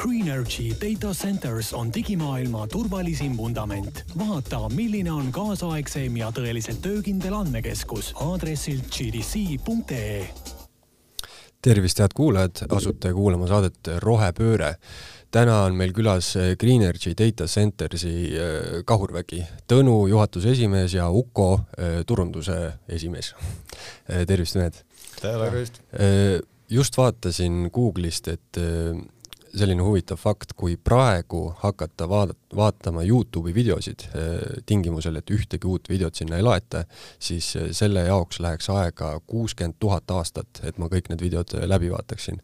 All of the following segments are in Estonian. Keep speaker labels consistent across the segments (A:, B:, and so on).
A: Greenergy Data Centers on digimaailma turvalisim vundament. vaata, milline on kaasaegseim ja tõeliselt töökindel andmekeskus aadressil gdc.ee.
B: tervist, head kuulajad, asute kuulama saadet Rohepööre täna on meil külas Greenergy Data Centersi äh, kahurvägi, Tõnu juhatuse esimees ja Uko äh, turunduse esimees. Äh, tervist, mehed!
C: tervist!
B: just vaatasin Google'ist, et selline huvitav fakt, kui praegu hakata vaada-, vaatama Youtube'i videosid eh, tingimusel, et ühtegi uut videot sinna ei laeta, siis eh, selle jaoks läheks aega kuuskümmend tuhat aastat, et ma kõik need videod eh, läbi vaataksin.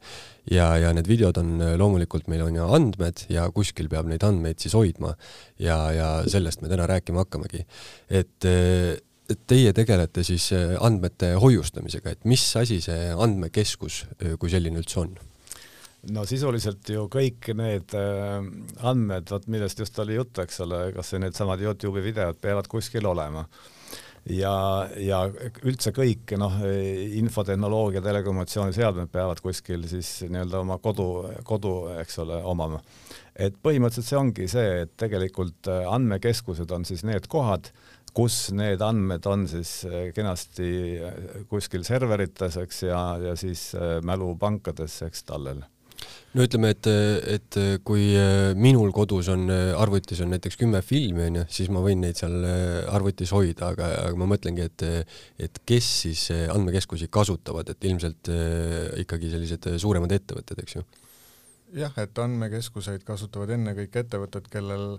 B: ja, ja need videod on loomulikult, meil on ju andmed ja kuskil peab neid andmeid siis hoidma ja, ja sellest me täna rääkima hakkamegi. et teie tegelete siis andmete hoiustamisega, et mis asi see andmekeskus kui selline üldse on?
C: No sisuliselt ju kõik need äh, andmed, vot millest just oli juttu, eks ole, kas või needsamad Youtube'i videod peavad kuskil olema. ja, ja üldse kõik noh, infotehnoloogia, telekommunikatsiooniseadmed peavad kuskil siis nii-öelda oma kodu, kodu, eks ole, omama. et põhimõtteliselt see ongi see, et tegelikult äh, andmekeskused on siis need kohad, kus need andmed on siis äh, kenasti kuskil serverites, eks, ja, ja siis mälupankades, eks, tallel
B: no ütleme, et, et kui äh, minul kodus on, äh, arvutis on näiteks kümme filmi, onju, siis ma võin neid seal äh, arvutis hoida, aga, aga ma mõtlengi, et et kes siis andmekeskusi kasutavad, et ilmselt ikkagi sellised suuremad ettevõtted, eks ju?
D: jah, et andmekeskuseid kasutavad ennekõike ettevõtted, kellel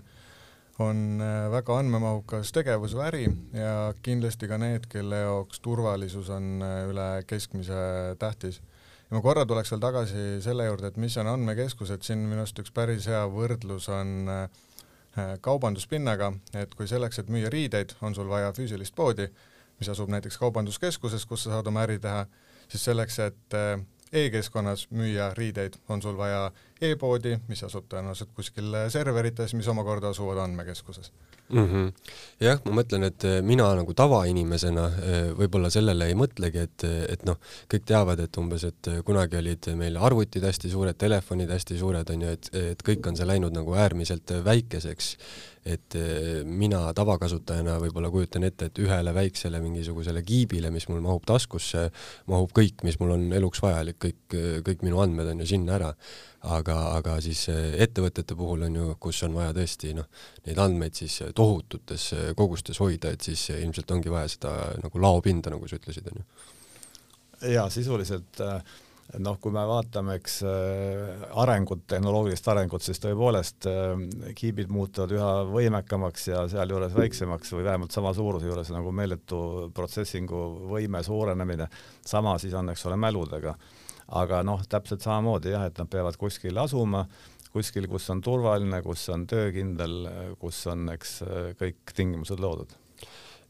D: on väga andmemahukas tegevus või äri ja kindlasti ka need, kelle jaoks turvalisus on üle keskmise tähtis ja ma korra tuleks veel tagasi selle juurde, et mis on andmekeskus, et siin minu arust üks päris hea võrdlus on äh, kaubanduspinnaga, et kui selleks, et müüa riideid, on sul vaja füüsilist poodi, mis asub näiteks kaubanduskeskuses, kus sa saad oma äri teha, siis selleks, et äh, e-keskkonnas müüa riideid, on sul vaja e-poodi, mis asub tõenäoliselt kuskil serverites, mis omakorda asuvad andmekeskuses
B: mm. -hmm. jah, ma mõtlen, et äh, mina nagu tavainimesena äh, võib-olla sellele ei mõtlegi, et, et noh, kõik teavad, et umbes, et kunagi olid meil arvutid hästi suured, telefonid hästi suured, on ju, et, et kõik on see läinud nagu äärmiselt väikeseks et eh, mina tavakasutajana võib-olla kujutan ette, et ühele väiksele mingisugusele kiibile, mis mul mahub taskusse, mahub kõik, mis mul on eluks vajalik, kõik, kõik minu andmed on ju sinna ära. Aga, aga siis eh, ettevõtete puhul on ju, kus on vaja tõesti noh, neid andmeid siis tohututes kogustes hoida, et siis ilmselt ongi vaja seda nagu laopinda, nagu sa ütlesid, on ju.
C: jaa, sisuliselt noh, kui me vaatame, eks arengut, tehnoloogilist arengut, siis tõepoolest kiibid muutuvad üha võimekamaks ja sealjuures väiksemaks või vähemalt sama suuruse juures nagu meeletu protsessingu võime suurenemine. sama siis on, eks ole, mäludega. Aga noh, täpselt samamoodi jah, et nad peavad kuskil asuma, kuskil, kus on turvaline, kus on töökindel, kus on, eks, kõik tingimused loodud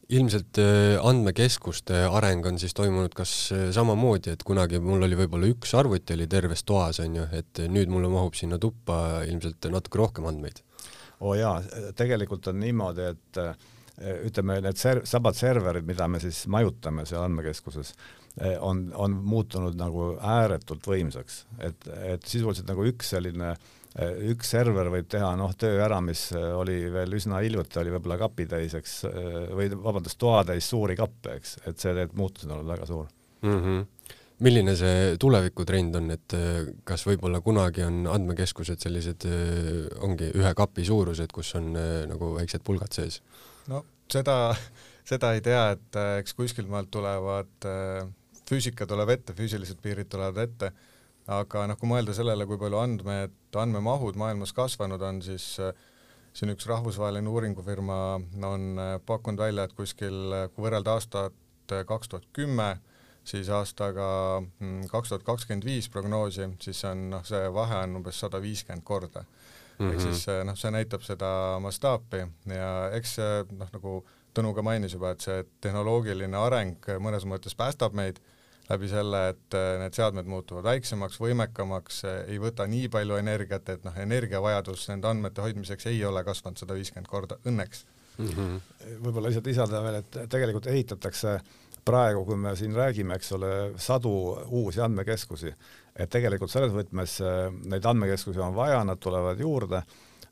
B: ilmselt äh, andmekeskuste areng on siis toimunud kas äh, samamoodi, et kunagi mul oli võib-olla üks arvuti oli terves toas, on ju, et nüüd mulle mahub sinna tuppa ilmselt natuke rohkem andmeid?
C: oo oh jaa, tegelikult on niimoodi, et äh, ütleme, need ser-, sabad serverid, mida me siis majutame seal andmekeskuses, on, on muutunud nagu ääretult võimsaks, et, et sisuliselt nagu üks selline äh, Äh, üks server võib teha noh, töö ära, mis äh, oli veel üsna hiljuti, oli võib-olla kapitäis, eks, äh, või vabandust, toatäis suuri kappe, eks, et see tegelikult muutus on olnud väga suur
B: mm. -hmm milline see tulevikutrend on, et kas võib-olla kunagi on andmekeskused sellised, ongi ühe kapi suurused, kus on nagu väiksed pulgad sees?
D: no seda, seda ei tea, et eks kuskilt maalt tulevad, füüsika tuleb ette, füüsilised piirid tulevad ette aga noh, kui mõelda sellele, kui palju andmed, andmemahud maailmas kasvanud on, siis äh, siin üks rahvusvaheline uuringufirma on äh, pakkunud välja, et kuskil, äh, kui võrrelda aastat kaks tuhat kümme, siis aastaga mm, kaks tuhat kakskümmend viis prognoosi, siis on noh, see vahe on umbes sada viiskümmend korda mm. -hmm. ehk siis noh, see näitab seda mastaapi ja eks noh, nagu Tõnu ka mainis juba, et see tehnoloogiline areng mõnes mõttes päästab meid läbi selle, et äh, need seadmed muutuvad väiksemaks, võimekamaks, äh, ei võta nii palju energiat, et noh, energiavajadus nende andmete hoidmiseks ei ole kasvanud sada viiskümmend korda, õnneks mm.
C: -hmm. võib-olla lihtsalt lisada veel, et tegelikult ehitatakse praegu, kui me siin räägime, eks ole, sadu uusi andmekeskusi, et tegelikult selles võtmes neid andmekeskusi on vaja, nad tulevad juurde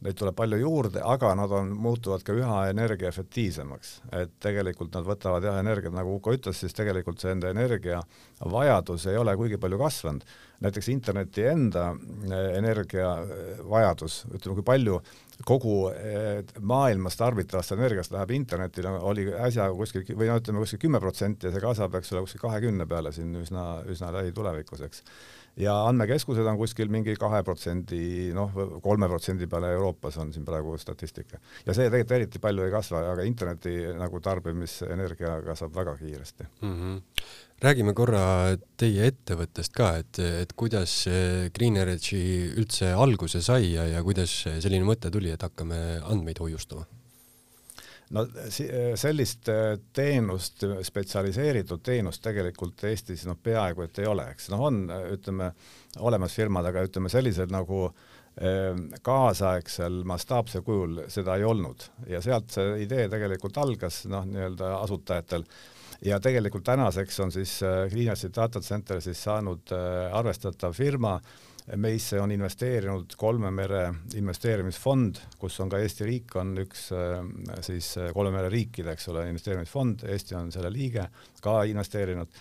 C: neid tuleb palju juurde, aga nad on, muutuvad ka üha energiaefektiivsemaks. et tegelikult nad võtavad jah, energiat, nagu Uko ütles, siis tegelikult see enda energiavajadus ei ole kuigi palju kasvanud. näiteks interneti enda eh, energiavajadus, ütleme, kui palju kogu eh, maailmas tarbitavast energiast läheb internetile, oli äsja kuskil või no ütleme kuskil kümme protsenti ja see kasvab, eks ole, kuskil kahekümne peale siin üsna, üsna lähitulevikus, eks ja andmekeskused on kuskil mingi kahe protsendi, noh, kolme protsendi peale Euroopas on siin praegu statistika. ja see tegelikult eriti palju ei kasva, aga interneti nagu tarbimisenergia kasvab väga kiiresti mm.
B: -hmm. räägime korra teie ettevõttest ka, et, et kuidas Green Energy üldse alguse sai ja, ja kuidas selline mõte tuli, et hakkame andmeid hoiustama
C: no sellist äh, teenust, spetsialiseeritud teenust tegelikult Eestis noh, peaaegu et ei ole, eks. Noh, on ütleme olemas firmad, aga ütleme sellised nagu äh, kaasaegsel mastaapsel kujul seda ei olnud. Ja sealt see idee tegelikult algas noh, nii-öelda asutajatel. Ja tegelikult tänaseks on siis äh, Data Center siis saanud arvestatav firma äh, meisse on investeerinud kolme mere investeerimisfond, kus on ka Eesti riik on üks äh, siis äh, kolme mere riikide, eks ole, investeerimisfond, Eesti on selle liige, ka investeerinud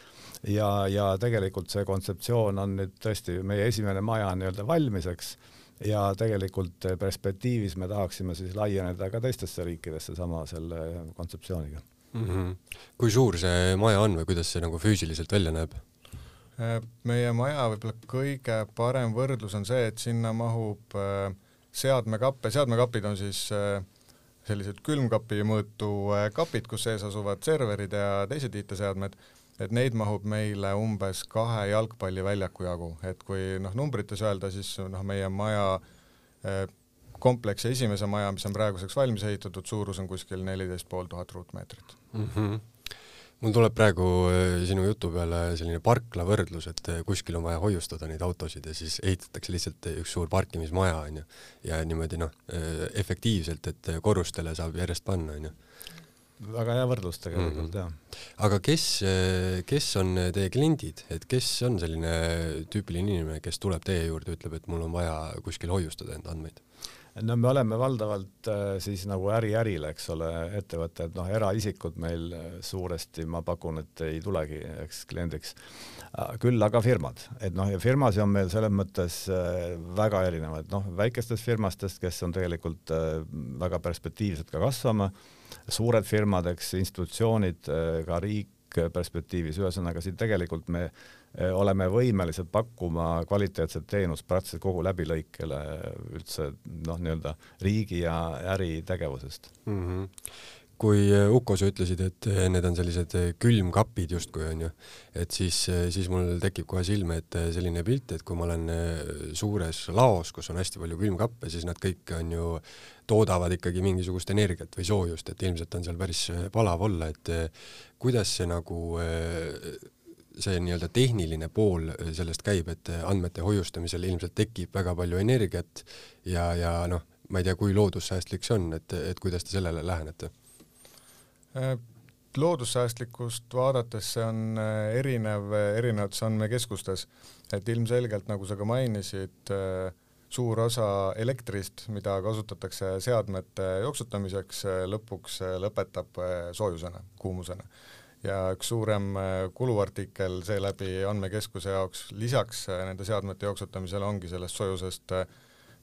C: ja, ja tegelikult see kontseptsioon on nüüd tõesti meie esimene maja nii-öelda valmis, eks ja tegelikult perspektiivis me tahaksime siis laieneda ka teistesse riikidesse sama selle kontseptsiooniga mm.
B: -hmm. kui suur see maja on või kuidas see nagu füüsiliselt välja näeb?
D: Äh, meie maja võib-olla kõige parem võrdlus on see, et sinna mahub äh, seadmekappe, seadmekapid on siis äh, sellised külmkapi mõõtu kapid, kus sees asuvad serverid ja teised IT-seadmed, et neid mahub meile umbes kahe jalgpalliväljaku jagu, et kui noh, numbrites öelda, siis noh, meie maja kompleksi esimese maja, mis on praeguseks valmis ehitatud, suurus on kuskil neliteist pool tuhat ruutmeetrit. Mm.
B: -hmm mul tuleb praegu äh, sinu jutu peale selline parkla võrdlus, et äh, kuskil on vaja hoiustada neid autosid ja siis ehitatakse lihtsalt üks suur parkimismaja onju ja niimoodi noh, efektiivselt, et korrustele saab järjest panna onju
C: väga hea võrdlus tegelikult mm -hmm.
B: jah. aga kes, kes on teie kliendid, et kes on selline tüüpiline inimene, kes tuleb teie juurde, ütleb, et mul on vaja kuskil hoiustada enda andmeid?
C: No me oleme valdavalt äh, siis nagu äri-ärile, eks ole, ettevõtted, noh, eraisikud meil äh, suuresti, ma pakun, et ei tulegi, eks, kliendiks. Äh, küll aga firmad, et noh, ja firmasid on meil selles mõttes väga erinevaid, noh, väikestest firmastest, kes on tegelikult väga perspektiivsed ka kasvama, suured firmad, eks, institutsioonid, ka riik perspektiivis, ühesõnaga siin tegelikult me oleme võimelised pakkuma kvaliteetset teenust praktiliselt kogu läbilõikele üldse noh, nii-öelda riigi ja äritegevusest mm.
B: -hmm kui eh, Uko, sa ütlesid, et eh, need on sellised külmkapid justkui onju, et siis, siis mul tekib kohe silme ette selline pilt, et kui ma olen suures laos, kus on hästi palju külmkappe, siis nad kõik on ju, toodavad ikkagi mingisugust energiat või soojust, et ilmselt on seal päris palav olla, et kuidas see nagu see nii-öelda tehniline pool äh, sellest käib, et äh, andmete hoiustamisel ilmselt tekib väga palju energiat ja, ja noh, ma ei tea, kui loodussäästlik see on, et, et kuidas te sellele lähenete?
D: Äh, loodussäästlikkust vaadates see on erinev erinevates andmekeskustes, et ilmselgelt, nagu sa ka mainisid, suur osa elektrist, mida kasutatakse seadmete jooksutamiseks, lõpuks lõpetab soojusena, kuumusena ja üks suurem äh, kuluartikkel seeläbi andmekeskuse jaoks lisaks äh, nende seadmete jooksutamisele ongi sellest sojusest äh,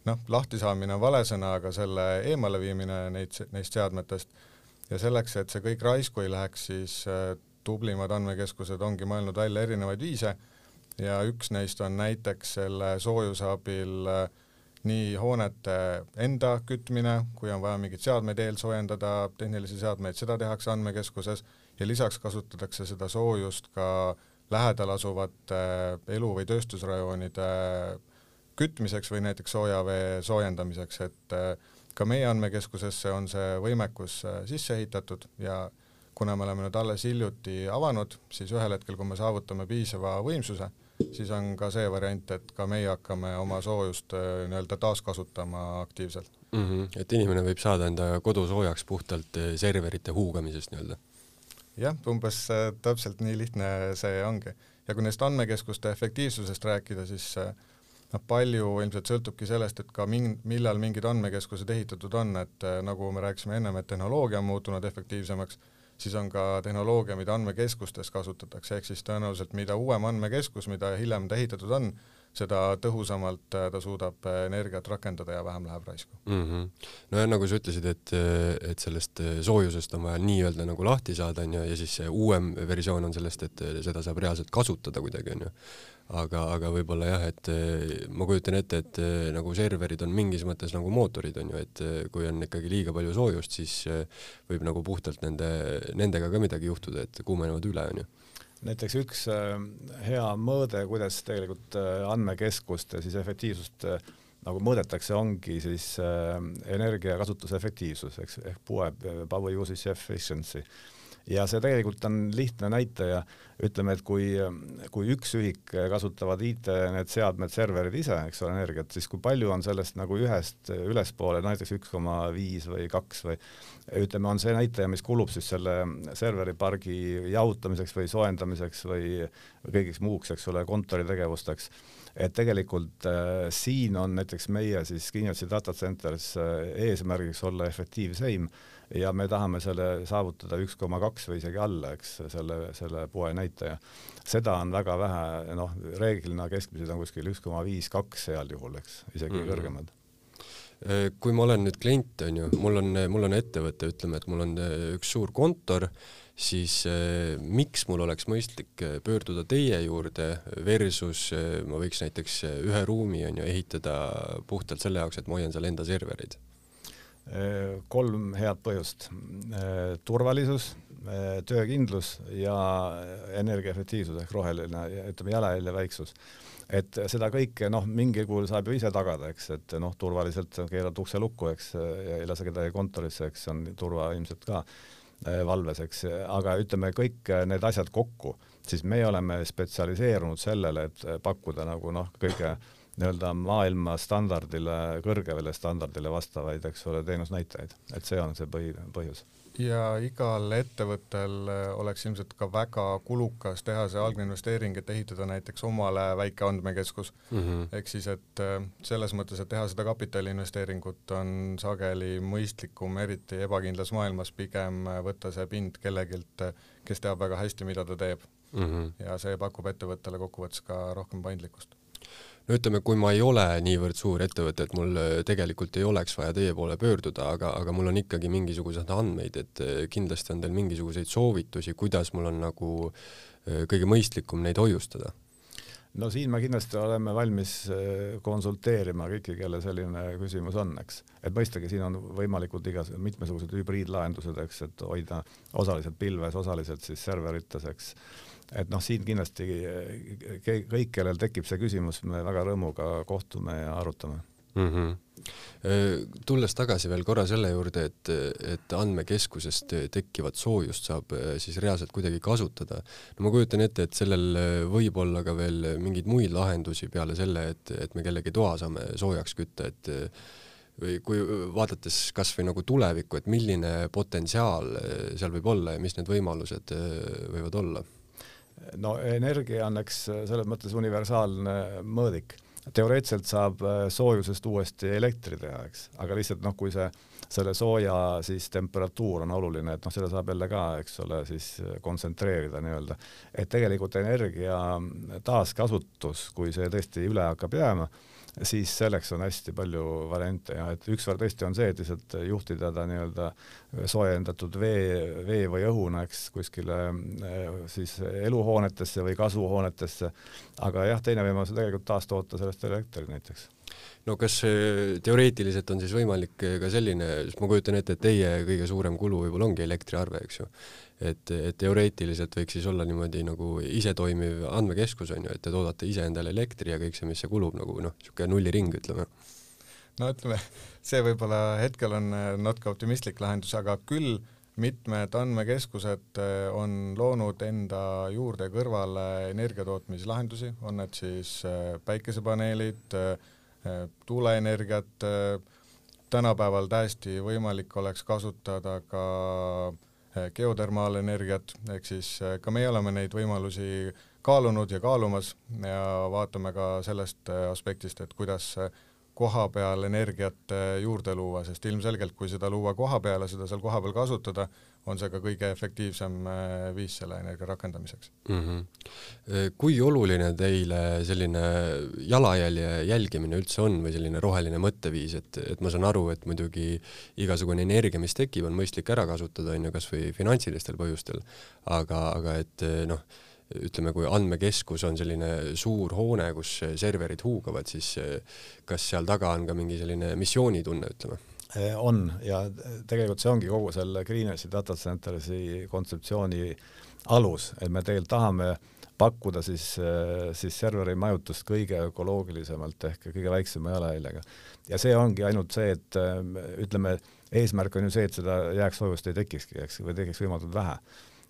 D: noh, lahtisaamine on vale sõna, aga selle eemaleviimine neid, neist seadmetest. Ja selleks, et see kõik raisku ei läheks, siis tublimad andmekeskused ongi mõelnud välja erinevaid viise. Ja üks neist on näiteks selle soojuse abil nii hoonete enda kütmine, kui on vaja mingeid seadmeid eelsoojendada, tehnilisi seadmeid, seda tehakse andmekeskuses ja lisaks kasutatakse seda soojust ka lähedal asuvate elu- või tööstusrajoonide kütmiseks või näiteks soojavee soojendamiseks, et äh, ka meie andmekeskusesse on see võimekus sisse ehitatud ja kuna me oleme nüüd alles hiljuti avanud, siis ühel hetkel, kui me saavutame piisava võimsuse, siis on ka see variant, et ka meie hakkame oma soojust nii-öelda taaskasutama aktiivselt
B: mm. -hmm. et inimene võib saada enda kodu soojaks puhtalt serverite huugamisest nii-öelda
D: jah, umbes äh, täpselt nii lihtne see ongi. ja kui neist andmekeskuste efektiivsusest rääkida, siis noh, palju ilmselt sõltubki sellest, et ka min-, millal mingid andmekeskused ehitatud on, et nagu me rääkisime ennem, et tehnoloogia on muutunud efektiivsemaks, siis on ka tehnoloogia, mida andmekeskustes kasutatakse, ehk siis tõenäoliselt mida uuem andmekeskus, mida hiljem ta ehitatud on, seda tõhusamalt äh, ta suudab äh, energiat rakendada ja vähem läheb raisku
B: mm. -hmm. nojah, nagu sa ütlesid, et, et sellest äh, soojusest on vaja nii-öelda nagu lahti saada, onju, ja siis see uuem versioon on sellest, et seda saab reaalselt kasutada kuidagi, onju. aga, aga võib-olla jah, et ma kujutan ette, et nagu serverid on mingis mõttes nagu mootorid, onju, et kui on ikkagi liiga palju soojust, siis võib nagu puhtalt nende, nendega ka midagi juhtuda, et kuumenevad üle, onju
C: näiteks üks äh, hea mõõde, kuidas tegelikult äh, andmekeskuste siis efektiivsust äh, nagu mõõdetakse, ongi siis energiakasutuse efektiivsus, eks, ehk power usage efficiency ja see tegelikult on lihtne näitaja, ütleme, et kui, kui üks ühik kasutavad IT need seadmed, serverid ise, eks ole, energiat, siis kui palju on sellest nagu ühest ülespoole, näiteks üks koma viis või kaks või ütleme, on see näitaja, mis kulub siis selle serveripargi jahutamiseks või soojendamiseks või kõigiks muuks, eks ole, kontoritegevusteks et tegelikult äh, siin on näiteks meie siis Kinniotsi data centers äh, eesmärgiks olla efektiivseim ja me tahame selle saavutada üks koma kaks või isegi alla, eks, selle, selle poe näitaja. seda on väga vähe, noh, reeglina keskmised on kuskil üks koma viis, kaks heal juhul, eks, isegi mm -hmm. kõrgemad
B: äh, kui ma olen nüüd klient, on ju, mul on, mul on ettevõte, ütleme, et mul on üks suur kontor siis eh, miks mul oleks mõistlik eh, pöörduda teie juurde versus eh, ma võiks näiteks eh, ühe ruumi on ju ehitada puhtalt selle jaoks, et ma hoian seal enda serverid?
C: Eh, kolm head põhjust. Turvalisus, töökindlus ja energiaefektiivsus ehk roheline, ütleme jalajälje väiksus et seda kõike noh, mingil kujul saab ju ise tagada, eks, et noh, turvaliselt keerad ukse lukku, eks, ja ei lase kedagi kontorisse, eks see on turva ilmselt ka valves, eks, aga ütleme kõik äh, need asjad kokku, siis me oleme spetsialiseerunud sellele, et äh, pakkuda nagu noh, kõige nii-öelda maailma standardile, kõrgele standardile vastavaid, eks ole, teenusnäitajaid, et see on see põhi, põhjus
D: ja igal ettevõttel äh, oleks ilmselt ka väga kulukas teha see algne investeering, et ehitada näiteks omale väike andmekeskus mm -hmm.. ehk siis, et äh, selles mõttes, et teha seda kapitaliinvesteeringut on sageli mõistlikum, eriti ebakindlas maailmas, pigem äh, võtta see pind kellegilt, kes teab väga hästi, mida ta teeb mm. -hmm. ja see pakub ettevõttele kokkuvõttes ka rohkem paindlikkust
B: no ütleme, kui ma ei ole niivõrd suur ettevõte, et mul äh, tegelikult ei oleks vaja teie poole pöörduda, aga, aga mul on ikkagi mingisuguseid andmeid, et äh, kindlasti on teil mingisuguseid soovitusi, kuidas mul on nagu äh, kõige mõistlikum neid hoiustada?
C: no siin me kindlasti oleme valmis konsulteerima kõiki, kellel selline küsimus on, eks. et mõistagi siin on võimalikud igas-, mitmesugused hübriidlahendused, eks, et hoida osaliselt pilves, osaliselt siis serverites, eks et noh, siin kindlasti kõik, kellel tekib see küsimus, me väga rõõmuga kohtume ja arutame mm.
B: -hmm. tulles tagasi veel korra selle juurde, et, et andmekeskusest tekkivat soojust saab siis reaalselt kuidagi kasutada. no ma kujutan ette, et sellel võib olla ka veel mingeid muid lahendusi peale selle, et, et me kellegi toa saame soojaks kütta, et või kui vaadates kas või nagu tulevikku, et milline potentsiaal seal võib olla ja mis need võimalused võivad olla
C: no energia on eks selles mõttes universaalne mõõdik. teoreetiliselt saab äh, soojusest uuesti elektri teha, eks, aga lihtsalt noh, kui see, selle sooja siis temperatuur on oluline, et noh, seda saab jälle ka, eks ole, siis kontsentreerida nii-öelda. et tegelikult energia taaskasutus, kui see tõesti üle hakkab jääma, siis selleks on hästi palju variante ja et üks tõesti on see, et lihtsalt juhtida ta nii-öelda soojendatud vee, vee või õhuna, eks, kuskile eh, siis eluhoonetesse või kasvuhoonetesse, aga jah, teine võimalus on tegelikult taastoota sellest elektrit näiteks
B: no kas teoreetiliselt on siis võimalik ka selline, sest ma kujutan ette, et teie kõige suurem kulu võib-olla ongi elektriarve, eks ju et, et teoreetiliselt võiks siis olla niimoodi nagu isetoimiv andmekeskus on ju, et te toodate ise endale elektri ja kõik see, mis see kulub nagu noh, niisugune nulliring, ütleme.
D: no ütleme, see võib-olla hetkel on äh, natuke optimistlik lahendus, aga küll mitmed andmekeskused äh, on loonud enda juurde kõrvale energiatootmislahendusi, on need siis äh, päikesepaneelid, tuuleenergiat, tänapäeval täiesti võimalik oleks kasutada ka geotermaalenergiat, ehk siis ka meie oleme neid võimalusi kaalunud ja kaalumas ja vaatame ka sellest aspektist, et kuidas koha peal energiat juurde luua, sest ilmselgelt kui seda luua koha peal ja seda seal kohapeal kasutada, on see ka kõige efektiivsem äh, viis selle energia rakendamiseks
B: mm. -hmm. kui oluline teile selline jalajälje jälgimine üldse on või selline roheline mõtteviis, et, et ma saan aru, et muidugi igasugune energia, mis tekib, on mõistlik ära kasutada, on ju, kas või finantsilistel põhjustel, aga, aga et noh, ütleme, kui andmekeskus on selline suur hoone, kus serverid huugavad, siis kas seal taga on ka mingi selline missioonitunne, ütleme
C: on ja tegelikult see ongi kogu selle Greenwichi data center'i kontseptsiooni alus, et me tegelikult tahame pakkuda siis, eh, siis serveri majutust kõige ökoloogilisemalt ehk kõige väiksema jalajäljega. ja see ongi ainult see, et eh, ütleme, eesmärk on ju see, et seda jääksoojust ei tekikski, eks, või tekiks võimalikult vähe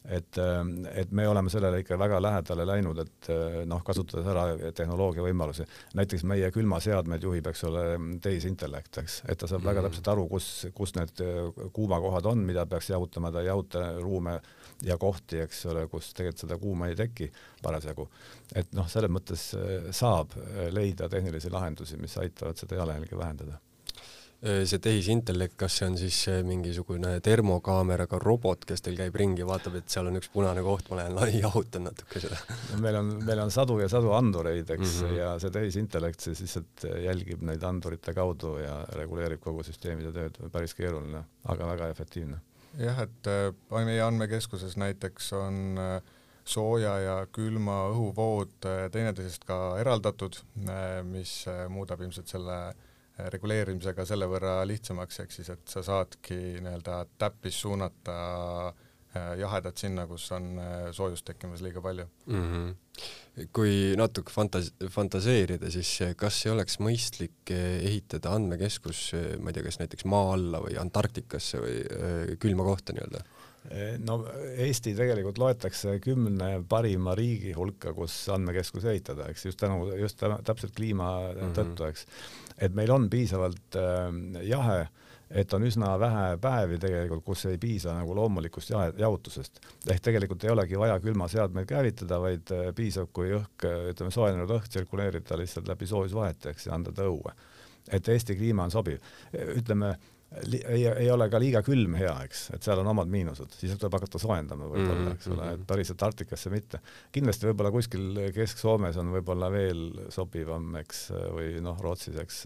C: et, ähm, et me oleme sellele ikka väga lähedale läinud, et äh, noh, kasutades ära tehnoloogia võimalusi. näiteks meie külmaseadmed juhib, eks ole, tehisintellekt, eks, et ta saab mm -hmm. väga mhm. täpselt aru, kus, kus need äh, kuumakohad on, mida peaks jahutama, ta ei jahuta ruume ja kohti, eks ole, kus tegelikult seda kuuma ei teki parasjagu. et noh, selles mõttes äh, saab leida tehnilisi lahendusi, mis aitavad seda jalajälge vähendada
B: Äh, see tehisintellekt, kas see on siis äh, mingisugune termokaameraga robot, kes teil käib ringi, vaatab, et seal on üks punane koht, ma lähen jahutan natuke seda
C: meil on, meil on sadu ja sadu andureid, eks mm, -hmm. ja see tehisintellekt siis lihtsalt jälgib neid andurite kaudu ja reguleerib kogu süsteemide tööd, päris keeruline, aga väga efektiivne.
D: jah, et äh, meie andmekeskuses näiteks on sooja ja külma õhuvood teineteisest ka eraldatud, mis muudab ilmselt selle reguleerimisega selle võrra lihtsamaks, ehk siis et sa saadki nii-öelda täppis suunata äh, jahedat sinna, kus on äh, soojust tekkimas liiga palju
B: mm. -hmm. kui natuke fantas-, fantaseerida, siis kas ei oleks mõistlik äh, ehitada andmekeskus, ma ei tea, kas näiteks maa alla või Antarktikasse või külma kohta nii-öelda?
C: no Eesti tegelikult loetakse kümne parima riigi hulka, kus andmekeskus ehitada, eks just tänu, just täpselt kliima mm -hmm. tõttu, eks. Et meil on piisavalt äh, jahe, et on üsna vähe päevi tegelikult, kus ei piisa nagu loomulikust jahe, jahutusest. ehk tegelikult ei olegi vaja külmaseadmeid käivitada, vaid äh, piisab, kui õhk, ütleme soojenenud õhk tsirkuleerib ta lihtsalt läbi soojusvahet, eks, ja anda ta õue. et Eesti kliima on sobiv. ütleme ei, ei ole ka liiga külm hea, eks, et seal on omad miinused, siis tuleb hakata soojendama võib-olla, eks ole, et päriselt Arktikasse mitte. kindlasti võib-olla kuskil Kesk-Soomes on võib-olla veel sobivam, eks, või noh, Rootsis, eks,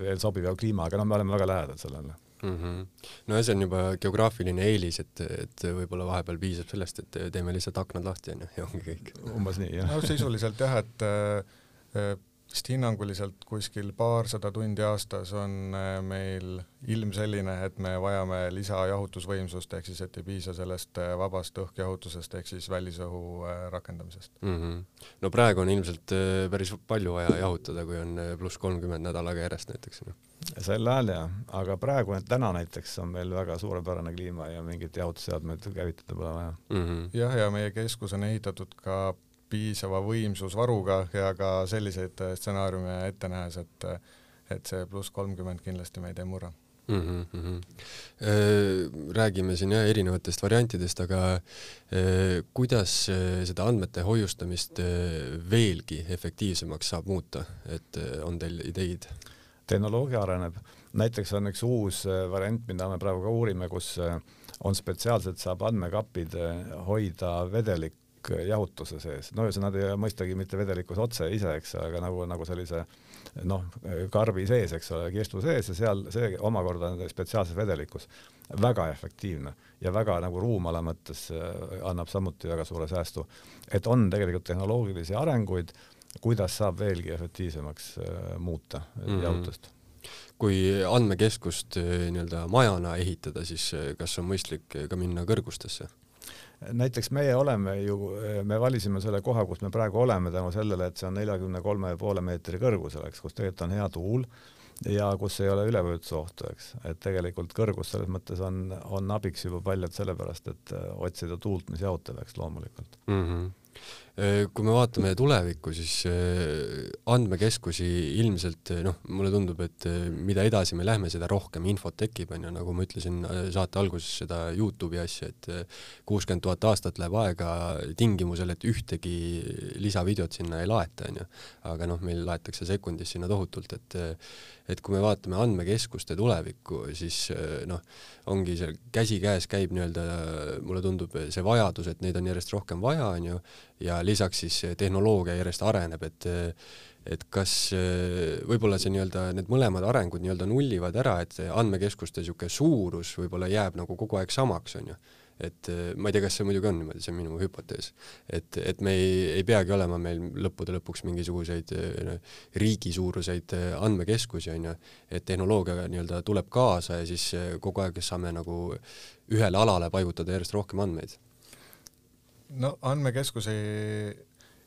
C: veel sobivam kliima, aga noh, me oleme väga lähedal sellele
B: mm. -hmm. no ja see on juba geograafiline eelis, et, et võib-olla vahepeal piisab sellest, et teeme lihtsalt aknad lahti onju ja ongi kõik.
C: umbes nii jah.
D: no sisuliselt jah, et äh, vist hinnanguliselt kuskil paarsada tundi aastas on äh, meil ilm selline, et me vajame lisajahutusvõimsust, ehk siis et ei piisa sellest äh, vabast õhkjahutusest ehk siis välisõhu äh, rakendamisest
B: mm. -hmm. no praegu on ilmselt päris palju vaja jahutada, kui on pluss kolmkümmend nädalaga järjest näiteks. Noh.
C: sel ajal jah, aga praegu, täna näiteks on meil väga suurepärane kliima ja mingit jahutusseadmeid käivitada pole vaja
D: mm. -hmm. jah, ja meie keskus on ehitatud ka piisava võimsusvaruga ja ka selliseid äh, stsenaariume ette nähes, et et see pluss kolmkümmend kindlasti meid ei murra
B: mm. -hmm. räägime siin jah erinevatest variantidest, aga äh, kuidas seda andmete hoiustamist veelgi efektiivsemaks saab muuta, et on teil ideid?
C: tehnoloogia areneb, näiteks on üks uus variant, mida me praegu ka uurime, kus on spetsiaalselt saab andmekapid hoida vedelik kõik jahutuse sees, no nad ei ole mõistagi mitte vedelikus otse ise, eks, aga nagu, nagu sellise noh, karbi sees, eks ole, kirstu sees ja seal see omakorda on spetsiaalses vedelikus. väga efektiivne ja väga nagu ruumala mõttes äh, annab samuti väga suure säästu. et on tegelikult tehnoloogilisi arenguid, kuidas saab veelgi efektiivsemaks äh, muuta mm -hmm. jahutust
B: kui andmekeskust äh, nii-öelda majana ehitada, siis kas on mõistlik ka minna kõrgustesse?
C: Näiteks meie oleme ju, me valisime selle koha, kus me praegu oleme tänu sellele, et see on neljakümne kolme ja poole meetri kõrgusel, eks, kus tegelikult on hea tuul ja kus ei ole ülevõjutusohtu, eks, et tegelikult kõrgus selles mõttes on, on abiks juba paljalt sellepärast, et otsida tuult, mis jahutab, eks loomulikult
B: mm. -hmm kui me vaatame tulevikku, siis äh, andmekeskusi ilmselt äh, noh, mulle tundub, et mida edasi me lähme, seda rohkem infot tekib, on ju, nagu ma ütlesin saate alguses seda Youtube'i asja, et kuuskümmend tuhat aastat läheb aega tingimusel, et ühtegi lisavideot sinna ei laeta, on ju. aga noh, meil laetakse sekundis sinna tohutult, et et kui me vaatame andmekeskuste tulevikku, siis noh, ongi see käsikäes käib nii-öelda, mulle tundub, see vajadus, et neid on järjest rohkem vaja, on ju, ja lisaks siis tehnoloogia järjest areneb, et et kas võib-olla see nii-öelda, need mõlemad arengud nii-öelda nullivad ära, et andmekeskuste niisugune suurus võib-olla jääb nagu kogu aeg samaks, on ju. et ma ei tea, kas see muidugi on niimoodi, see on minu hüpotees. et, et me ei, ei peagi olema meil lõppude lõpuks mingisuguseid riigi suuruseid andmekeskusi, on ju, et tehnoloogia nii-öelda tuleb kaasa ja siis kogu aeg saame nagu ühele alale paigutada järjest rohkem andmeid
D: no andmekeskusi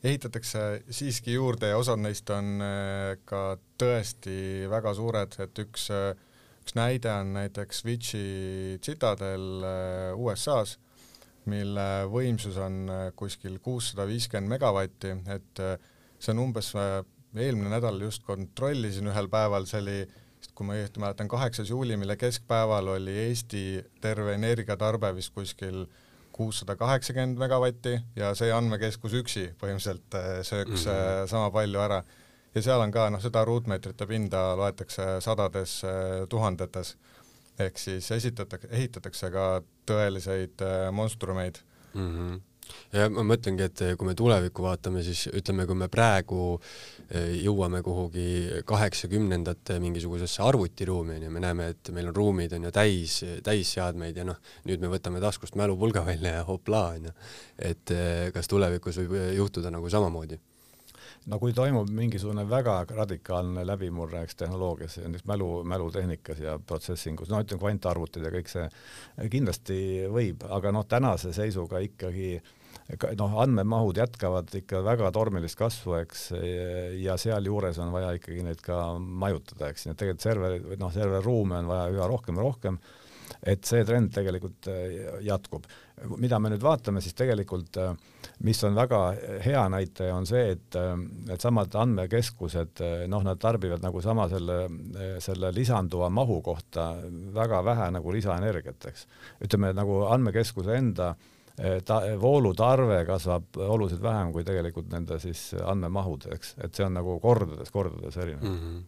D: ehitatakse siiski juurde ja osad neist on äh, ka tõesti väga suured, et üks, äh, üks näide on näiteks Vichy Citadel äh, USA-s, mille võimsus on kuskil kuussada viiskümmend megavatti, et see on umbes, eelmine nädal just kontrollisin ühel päeval, see oli kui ma õieti mäletan, kaheksas juuli, mille keskpäeval oli Eesti terve energiatarve vist kuskil äh, kuussada kaheksakümmend megavatti ja see andmekeskus üksi põhimõtteliselt äh, sööks mm -hmm. sama palju ära. ja seal on ka noh, seda ruutmeetrite pinda loetakse sadades äh, tuhandetes. ehk siis esitatakse, ehitatakse ka tõeliseid monstrumeid
B: mm. -hmm ja ma mõtlengi, et kui me tulevikku vaatame, siis ütleme, kui me praegu eh, jõuame kuhugi kaheksakümnendate mingisugusesse arvutiruumi onju, me näeme, et meil on ruumid on ju täis, täisseadmeid ja noh, nüüd me võtame taskust mälupulga välja ja hoplaa onju. et eh, kas tulevikus võib juhtuda nagu samamoodi?
C: no kui toimub mingisugune väga radikaalne läbimurre, eks tehnoloogias, näiteks mälu, mälutehnikas ja protsessingus, no ütleme kvantarvutid ja kõik see, kindlasti võib, aga noh, tänase seisuga ikkagi äh, noh, andmemahud jätkavad ikka väga tormilist kasvu, eks, ja sealjuures on vaja ikkagi neid ka majutada, eks, nii et tegelikult serveri, noh, serveriruume on vaja üha rohkem ja rohkem, et see trend tegelikult äh, jätkub. mida me nüüd vaatame, siis tegelikult äh, mis on väga hea näitaja, on see, et äh, needsamad andmekeskused, noh, nad tarbivad nagu sama selle, selle lisanduva mahu kohta väga vähe nagu lisaenergiat, eks. ütleme nagu andmekeskuse enda äh, ta, voolutarve kasvab oluliselt vähem kui tegelikult nende siis andmemahud, eks, et see on nagu kordades, kordades erinev mm. -hmm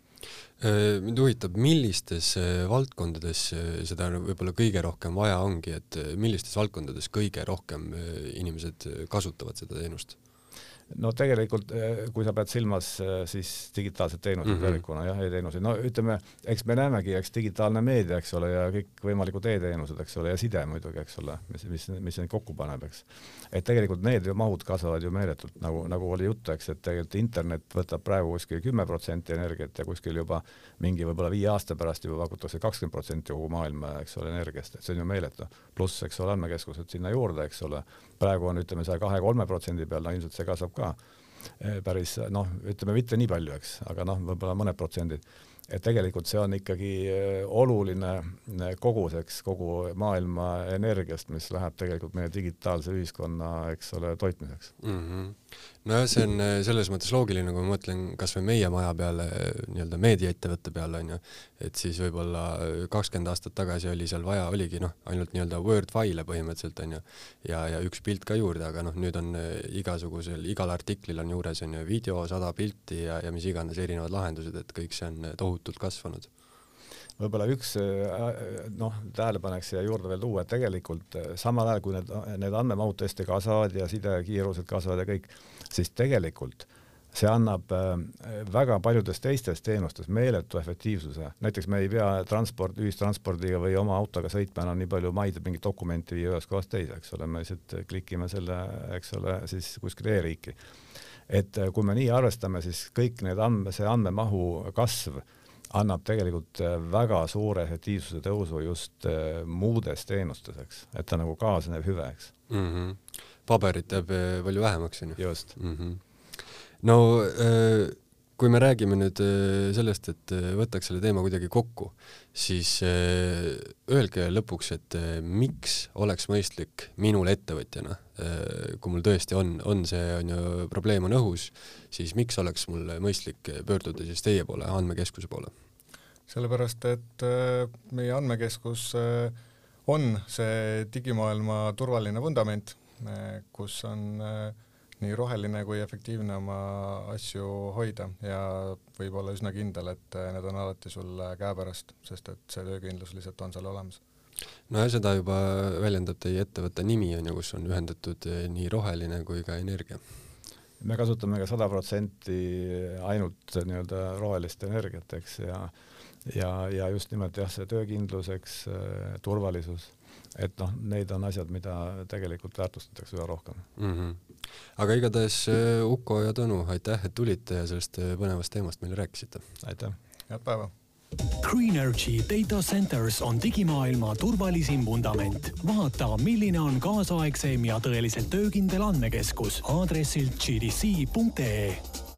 B: mind huvitab, millistes eh, valdkondades seda võib-olla kõige rohkem vaja ongi, et millistes valdkondades kõige rohkem inimesed kasutavad seda teenust?
C: No tegelikult, eh, kui sa pead silmas eh, siis digitaalseid teenuseid mm -hmm. tervikuna jah, e-teenuseid, no ütleme, eks me näemegi, eks digitaalne meedia, eks ole, ja kõikvõimalikud e-teenused, eks ole, ja side muidugi, eks ole, mis, mis, mis neid kokku paneb, eks. et tegelikult need ju mahud kasvavad ju meeletult, nagu, nagu oli juttu, eks, et tegelikult internet võtab praegu kuskil kümme protsenti energiat ja kuskil juba mingi võib-olla viie aasta pärast juba pakutakse kakskümmend protsenti kogu maailma, eks ole, energiast, et see on ju meeletu. pluss, eks ole, andmekeskused sinna juurde, eks ole, praegu on, ütleme, saja kahe-kolme protsendi peal, no ilmselt see kasvab ka eh, päris noh, ütleme mitte nii palju, eks, aga noh, võib-olla mõned protsendid. Et tegelikult see on ikkagi eh, oluline eh, kogus, eks, kogu maailma energiast, mis läheb tegelikult meie digitaalse ühiskonna, eks ole, toitmiseks
B: mm. -hmm nojah, see on äh, selles mõttes loogiline, kui ma mõtlen kas või meie maja peale, nii-öelda meediaettevõtte peale onju, et siis võib-olla äh, kakskümmend aastat tagasi oli seal vaja, oligi noh, ainult nii-öelda Word faile põhimõtteliselt onju ja, ja üks pilt ka juurde, aga noh, nüüd on äh, igasugusel, igal artiklil on juures onju video, sada pilti ja, ja mis iganes erinevad lahendused, et kõik see on tohutult kasvanud?
C: Võib-olla üks noh, tähelepanek siia juurde veel tuua, et tegelikult samal ajal, kui need, need andmemahud tõesti kasvavad ja sidekiirused kasvavad ja kõik, siis tegelikult see annab äh, väga paljudes teistes teenustes meeletu efektiivsuse, näiteks me ei pea transport, ühistranspordiga või oma autoga sõitma enam nii palju maid, et mingit dokumenti viia ühest kohast teise, eks ole, me lihtsalt klikime selle, eks ole, siis kuskile e-riiki. et äh, kui me nii arvestame, siis kõik need andme, see andmemahu kasv annab tegelikult äh, väga suure efektiivsuse tõusu just muudes teenustes, eks, et ta nagu kaasnev hüve, eks
B: mm. -hmm paberit jääb eh, palju vähemaks, onju.
C: just
B: mm. -hmm. no äh, kui me räägime nüüd äh, sellest, et äh, võtaks selle teema kuidagi kokku, siis äh, öelge lõpuks, et miks oleks mõistlik minul ettevõtjana, kui mul tõesti on, on see, on ju, probleem on õhus, siis miks oleks mul mõistlik pöörduda siis teie poole, andmekeskuse poole?
D: sellepärast, et meie andmekeskus on see digimaailma turvaline vundament, kus on äh, nii roheline kui efektiivne oma asju hoida ja võib olla üsna kindel, et need on alati sul käepärast, sest et see töökindlus lihtsalt on seal olemas.
B: no ja seda juba väljendab teie ettevõtte nimi on ju, kus on ühendatud nii roheline kui ka energia
C: me kasutame ka sada protsenti ainult nii-öelda rohelist energiat, eks, ja ja, ja just nimelt jah, see töökindlus, eks, turvalisus, et noh, need on asjad, mida tegelikult väärtustatakse üha rohkem
B: mm. -hmm aga igatahes äh, Uko ja Tõnu, aitäh, et tulite ja sellest äh, põnevast teemast meile rääkisite.
C: aitäh.
D: head päeva.
A: Greenergy Data Centers on digimaailma turvalisim vundament. vaata, milline on kaasaegseim ja tõeliselt töökindel andmekeskus aadressil gdc.ee